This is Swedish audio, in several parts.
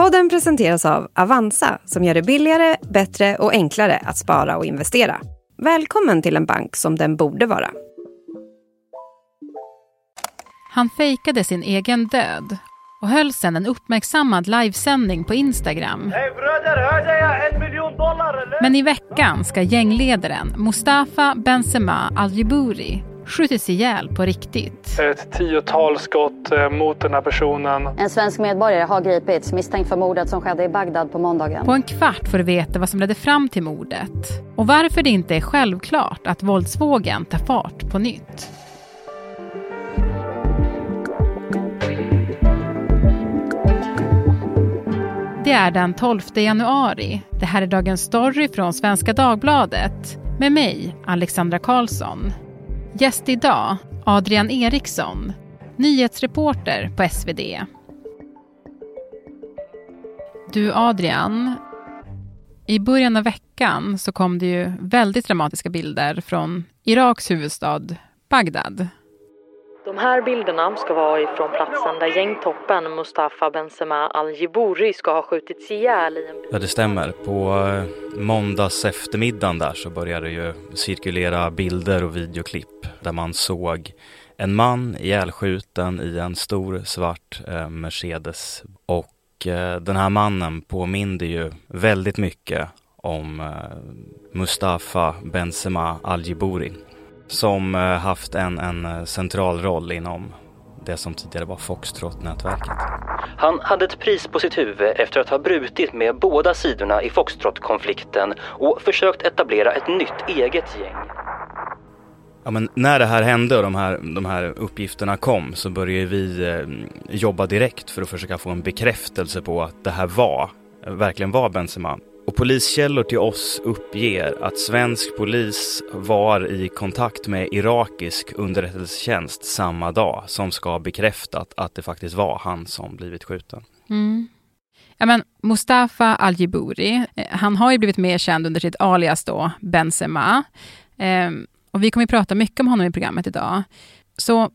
Podden presenteras av Avanza som gör det billigare, bättre och enklare att spara och investera. Välkommen till en bank som den borde vara. Han fejkade sin egen död och höll sedan en uppmärksammad livesändning på Instagram. Hey bröder, hörde jag en miljon dollar eller? Men i veckan ska gängledaren Mustafa Benzema Al-Jibouri skjutits ihjäl på riktigt. Ett tiotal skott eh, mot den här personen. En svensk medborgare har gripits misstänkt för mordet som skedde i Bagdad på måndagen. På en kvart får du veta vad som ledde fram till mordet och varför det inte är självklart att våldsvågen tar fart på nytt. Det är den 12 januari. Det här är Dagens Story från Svenska Dagbladet med mig, Alexandra Karlsson. Gäst idag, Adrian Eriksson, nyhetsreporter på SvD. Du Adrian, i början av veckan så kom det ju väldigt dramatiska bilder från Iraks huvudstad Bagdad. De här bilderna ska vara ifrån platsen där gängtoppen Mustafa Benzema Al-Jibouri ska ha skjutits ihjäl i en Ja, det stämmer. På eh, måndags eftermiddagen där så började det ju cirkulera bilder och videoklipp där man såg en man ihjälskjuten i en stor svart eh, Mercedes. Och eh, den här mannen påminde ju väldigt mycket om Mustafa Benzema Al-Jibouri som eh, haft en, en eh, central roll inom det som tidigare var Foxtrot-nätverket. Han hade ett pris på sitt huvud efter att ha brutit med båda sidorna i Foxtrot-konflikten och försökt etablera ett nytt eget gäng. Ja, men när det här hände och de här, de här uppgifterna kom så började vi eh, jobba direkt för att försöka få en bekräftelse på att det här var, verkligen var Benzema. Och poliskällor till oss uppger att svensk polis var i kontakt med irakisk underrättelsetjänst samma dag som ska ha bekräftat att det faktiskt var han som blivit skjuten. Mm. Ja, men Mustafa Al-Jibouri, eh, han har ju blivit mer känd under sitt alias då, Benzema. Eh, och vi kommer att prata mycket om honom i programmet idag. Så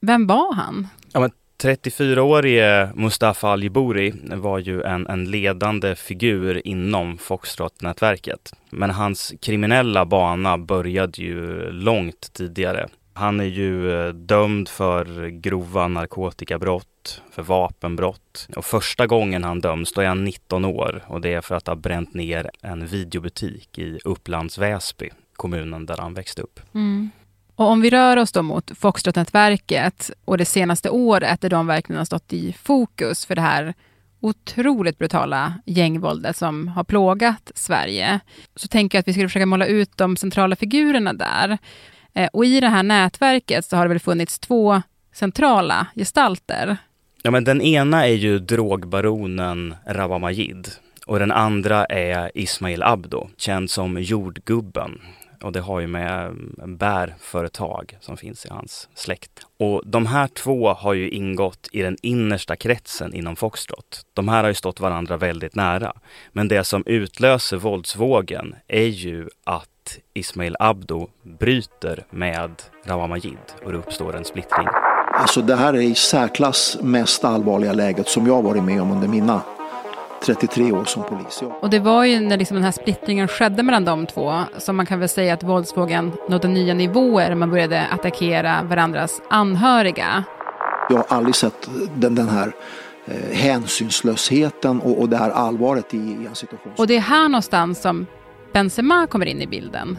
vem var han? Ja, men 34-årige Mustafa Al-Jibouri var ju en, en ledande figur inom Foxtrot-nätverket. Men hans kriminella bana började ju långt tidigare. Han är ju eh, dömd för grova narkotikabrott, för vapenbrott. Och första gången han döms, då är han 19 år och det är för att ha bränt ner en videobutik i Upplands Väsby, kommunen där han växte upp. Mm. Och om vi rör oss då mot Foxtrot-nätverket och det senaste året där de verkligen har stått i fokus för det här otroligt brutala gängvåldet som har plågat Sverige, så tänker jag att vi skulle försöka måla ut de centrala figurerna där. Eh, och i det här nätverket så har det väl funnits två centrala gestalter. Ja, men den ena är ju drogbaronen Rawa Majid och den andra är Ismail Abdo, känd som jordgubben och det har ju med mm, bärföretag som finns i hans släkt. Och de här två har ju ingått i den innersta kretsen inom Foxtrot. De här har ju stått varandra väldigt nära. Men det som utlöser våldsvågen är ju att Ismail Abdo bryter med Rawa Majid och det uppstår en splittring. Alltså det här är i särklass mest allvarliga läget som jag varit med om under mina 33 år som polis. Ja. Och det var ju när liksom den här splittringen skedde mellan de två som man kan väl säga att våldsvågen nådde nya nivåer. Man började attackera varandras anhöriga. Jag har aldrig sett den, den här eh, hänsynslösheten och, och det här allvaret i, i en situation. Och det är här någonstans som Benzema kommer in i bilden.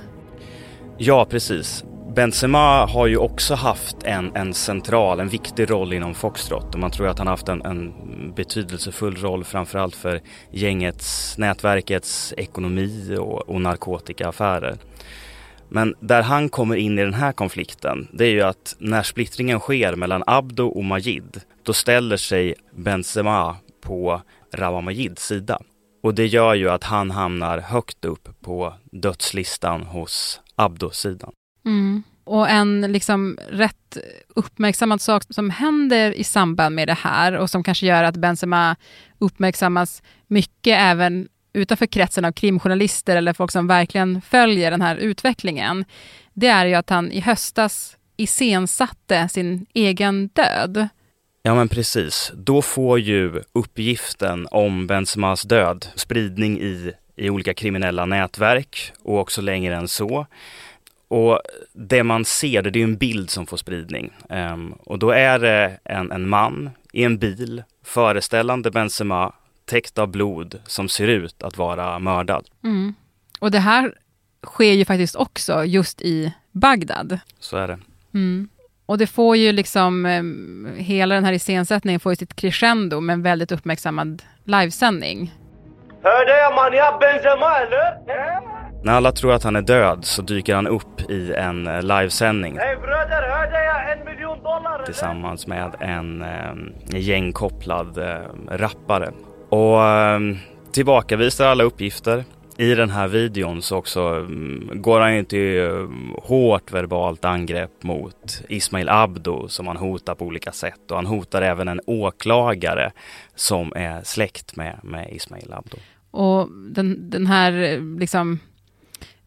Ja, precis. Benzema har ju också haft en, en central, en viktig roll inom Foxtrot och man tror att han haft en, en betydelsefull roll framförallt för gängets, nätverkets ekonomi och, och narkotikaaffärer. Men där han kommer in i den här konflikten, det är ju att när splittringen sker mellan Abdo och Majid, då ställer sig Benzema på Rawa Majids sida. Och det gör ju att han hamnar högt upp på dödslistan hos Abdo-sidan. Mm. Och en liksom rätt uppmärksammad sak som händer i samband med det här och som kanske gör att Benzema uppmärksammas mycket även utanför kretsen av krimjournalister eller folk som verkligen följer den här utvecklingen, det är ju att han i höstas iscensatte sin egen död. Ja men precis. Då får ju uppgiften om Bensemas död spridning i, i olika kriminella nätverk och också längre än så. Och det man ser, det är en bild som får spridning. Um, och då är det en, en man i en bil föreställande Benzema täckt av blod som ser ut att vara mördad. Mm. Och det här sker ju faktiskt också just i Bagdad. Så är det. Mm. Och det får ju liksom, eh, hela den här iscensättningen får ju sitt crescendo med en väldigt uppmärksammad livesändning. Hörde jag man, jag Benzema eller? När alla tror att han är död så dyker han upp i en eh, livesändning. Hej bröder, hörde jag en miljon dollar? Tillsammans med en eh, gängkopplad eh, rappare. Och eh, tillbakavisar alla uppgifter. I den här videon så också um, går han ju till um, hårt verbalt angrepp mot Ismail Abdo som han hotar på olika sätt och han hotar även en åklagare som är släkt med, med Ismail Abdo. Och den, den här liksom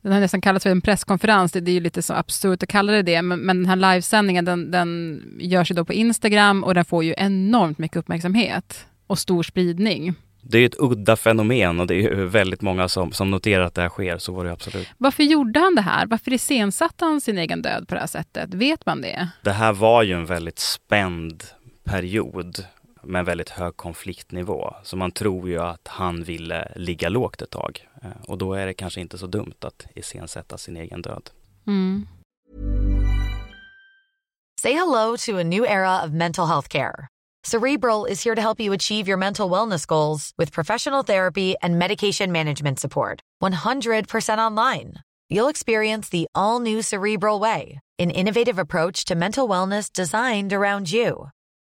den har nästan kallats för en presskonferens, det, det är ju lite så absurt att kalla det det, men, men den här livesändningen den, den görs ju då på Instagram och den får ju enormt mycket uppmärksamhet och stor spridning. Det är ett udda fenomen och det är väldigt många som, som noterar att det här sker, så var det absolut. Varför gjorde han det här? Varför iscensatte han sin egen död på det här sättet? Vet man det? Det här var ju en väldigt spänd period med en väldigt hög konfliktnivå. Så man tror ju att han ville ligga lågt ett tag. Eh, och då är det kanske inte så dumt att iscensätta sin egen död. Mm. Say hello to a new era of mental health care. Cerebral is here to help you achieve your mental wellness goals with professional therapy and medication management support. 100% online. You'll experience the all new Cerebral Way, an innovative approach to mental wellness designed around you.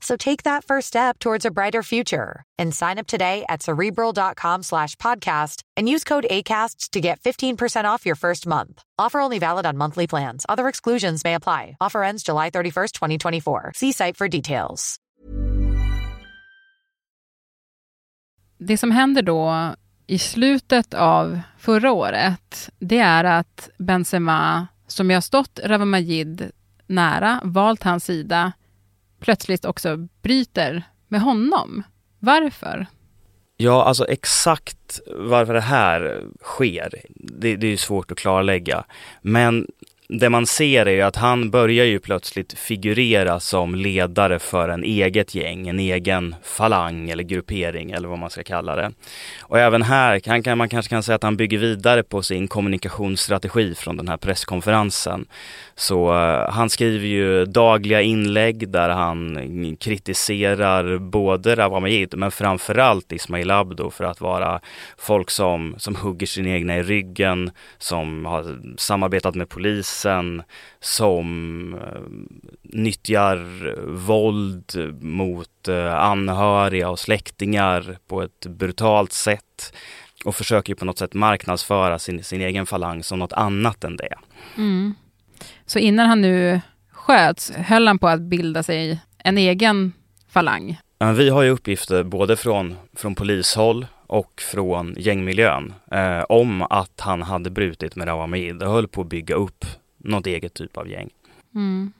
So take that first step towards a brighter future and sign up today at cerebral.com slash podcast and use code ACasts to get 15% off your first month. Offer only valid on monthly plans. Other exclusions may apply. Offer ends July 31st, 2024. See site for details. Det som händer då i slutet av förra året, det är att Benzema, som jag stått Rawa Majid nära, valt hans sida, plötsligt också bryter med honom. Varför? Ja, alltså exakt varför det här sker, det, det är svårt att klarlägga. Men det man ser är att han börjar ju plötsligt figurera som ledare för en eget gäng, en egen falang eller gruppering eller vad man ska kalla det. Och även här kan, kan man kanske kan säga att han bygger vidare på sin kommunikationsstrategi från den här presskonferensen. Så uh, han skriver ju dagliga inlägg där han kritiserar både Rawamajid men framförallt Ismail Abdo för att vara folk som, som hugger sin egna i ryggen, som har samarbetat med polis polisen som eh, nyttjar våld mot eh, anhöriga och släktingar på ett brutalt sätt och försöker på något sätt marknadsföra sin, sin egen falang som något annat än det. Mm. Så innan han nu sköts höll han på att bilda sig en egen falang? Vi har ju uppgifter både från, från polishåll och från gängmiljön eh, om att han hade brutit med Rawamid och höll på att bygga upp något eget typ av gäng. Mm.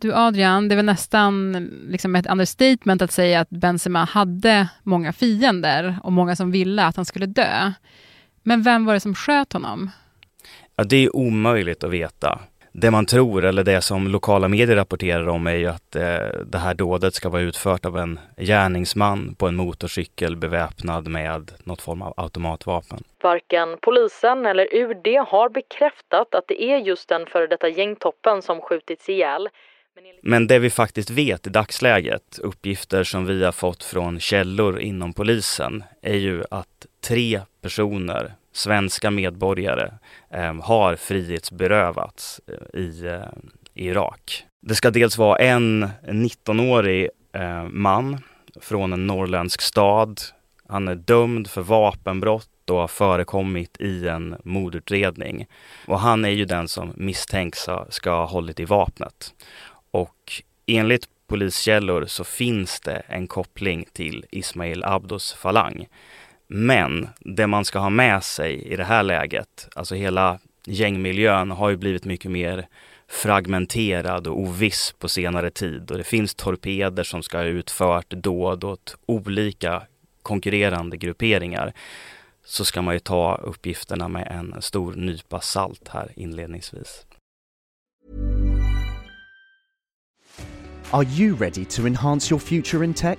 Du Adrian, det är väl nästan liksom ett understatement att säga att Benzema hade många fiender och många som ville att han skulle dö. Men vem var det som sköt honom? Ja, det är omöjligt att veta det man tror eller det som lokala medier rapporterar om är ju att eh, det här dådet ska vara utfört av en gärningsman på en motorcykel beväpnad med något form av automatvapen. Varken polisen eller UD har bekräftat att det är just den före detta gängtoppen som skjutits ihjäl. Men det vi faktiskt vet i dagsläget, uppgifter som vi har fått från källor inom polisen, är ju att tre personer svenska medborgare eh, har frihetsberövats eh, i, eh, Irak. Det ska dels vara en 19-årig eh, man från en norrländsk stad. Han är dömd för vapenbrott och har förekommit i en mordutredning. Och han är ju den som misstänks ska ha hållit i vapnet. Och enligt poliskällor så finns det en koppling till Ismail Abdos falang. Men det man ska ha med sig i det här läget, alltså hela gängmiljön har ju blivit mycket mer fragmenterad och oviss på senare tid och det finns torpeder som ska ha utfört dåd åt olika konkurrerande grupperingar så ska man ju ta uppgifterna med en stor nypa salt här inledningsvis. Are you ready to enhance your future in tech?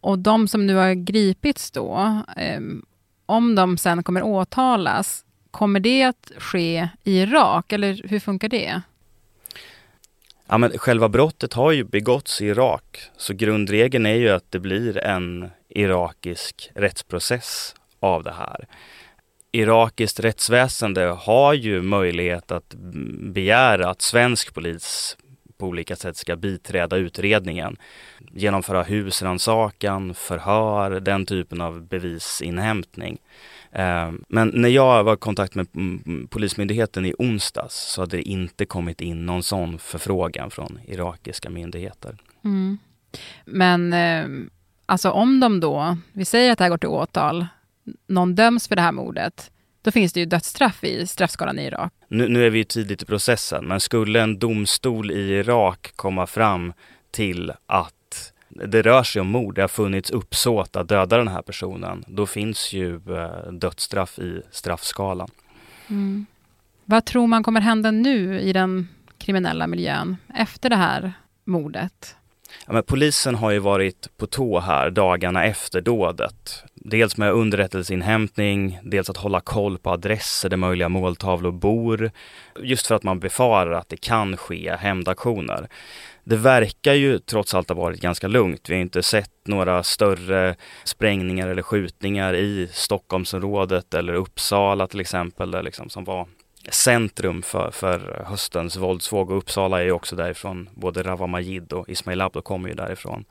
Och de som nu har gripits då, eh, om de sen kommer åtalas, kommer det att ske i Irak eller hur funkar det? Ja, men själva brottet har ju begåtts i Irak, så grundregeln är ju att det blir en irakisk rättsprocess av det här. Irakiskt rättsväsende har ju möjlighet att begära att svensk polis på olika sätt ska biträda utredningen. Genomföra husrannsakan, förhör, den typen av bevisinhämtning. Ehm, men när jag var i kontakt med mm, mm, Polismyndigheten i onsdags så hade det inte kommit in någon sån förfrågan från irakiska myndigheter. Mm. Men ehm, alltså om de då, vi säger att det här går till åtal, någon döms för det här mordet, då finns det ju dödsstraff i straffskalan i Irak. Nu, nu är vi tidigt i processen, men skulle en domstol i Irak komma fram till att det rör sig om mord, det har funnits uppsåt att döda den här personen, då finns ju eh, dödsstraff i straffskalan. Mm. Vad tror man kommer hända nu i den kriminella miljön efter det här mordet? Ja, men polisen har ju varit på tå här dagarna efter dådet. Dels med underrättelseinhämtning, dels att hålla koll på adresser där möjliga måltavlor bor. Just för att man befarar att det kan ske hämndaktioner. Det verkar ju trots allt ha varit ganska lugnt. Vi har inte sett några större sprängningar eller skjutningar i Stockholmsområdet eller Uppsala till exempel, där liksom, som var centrum för, för höstens våldsvåg. Och Uppsala är ju också därifrån. Både Rawa Majid och Ismail Abdo kommer ju därifrån.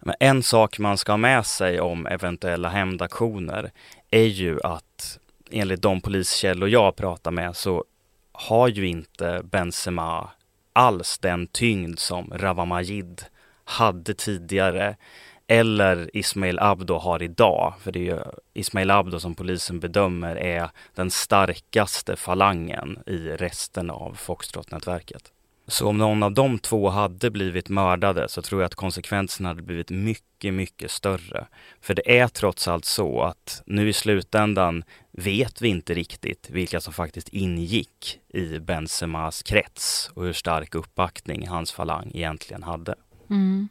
Men en sak man ska ha med sig om eventuella hämndaktioner är ju att enligt de poliskällor jag pratar med så har ju inte Benzema alls den tyngd som Rawa Majid hade tidigare eller Ismail Abdo har idag. För det är ju Ismail Abdo som polisen bedömer är den starkaste falangen i resten av Foxtrot-nätverket. Så om någon av de två hade blivit mördade så tror jag att konsekvenserna hade blivit mycket, mycket större. För det är trots allt så att nu i slutändan vet vi inte riktigt vilka som faktiskt ingick i Benzemas krets och hur stark uppbackning hans falang egentligen hade. Mm.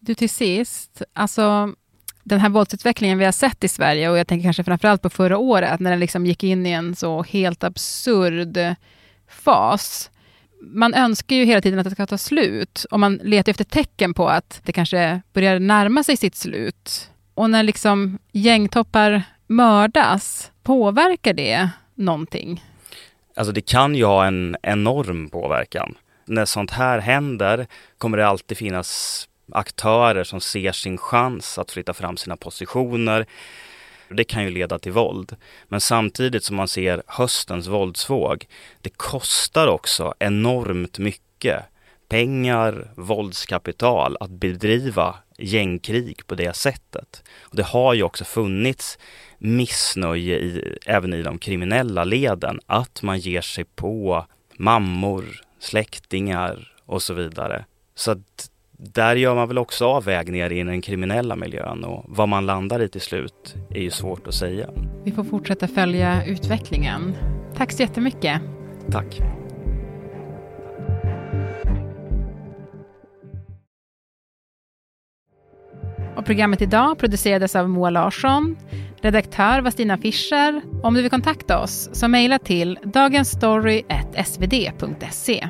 Du till sist, alltså den här våldsutvecklingen vi har sett i Sverige och jag tänker kanske framförallt på förra året när den liksom gick in i en så helt absurd fas. Man önskar ju hela tiden att det ska ta slut och man letar efter tecken på att det kanske börjar närma sig sitt slut. Och när liksom gängtoppar mördas, påverkar det någonting? Alltså det kan ju ha en enorm påverkan. När sånt här händer kommer det alltid finnas aktörer som ser sin chans att flytta fram sina positioner. Det kan ju leda till våld. Men samtidigt som man ser höstens våldsvåg, det kostar också enormt mycket pengar, våldskapital att bedriva gängkrig på det sättet. Och det har ju också funnits missnöje i, även i de kriminella leden att man ger sig på mammor, släktingar och så vidare. Så att där gör man väl också avvägningar i den kriminella miljön och vad man landar i till slut är ju svårt att säga. Vi får fortsätta följa utvecklingen. Tack så jättemycket. Tack. Och programmet idag producerades av Moa Larsson. Redaktör var Stina Fischer. Om du vill kontakta oss så mejla till dagensstory.svd.se.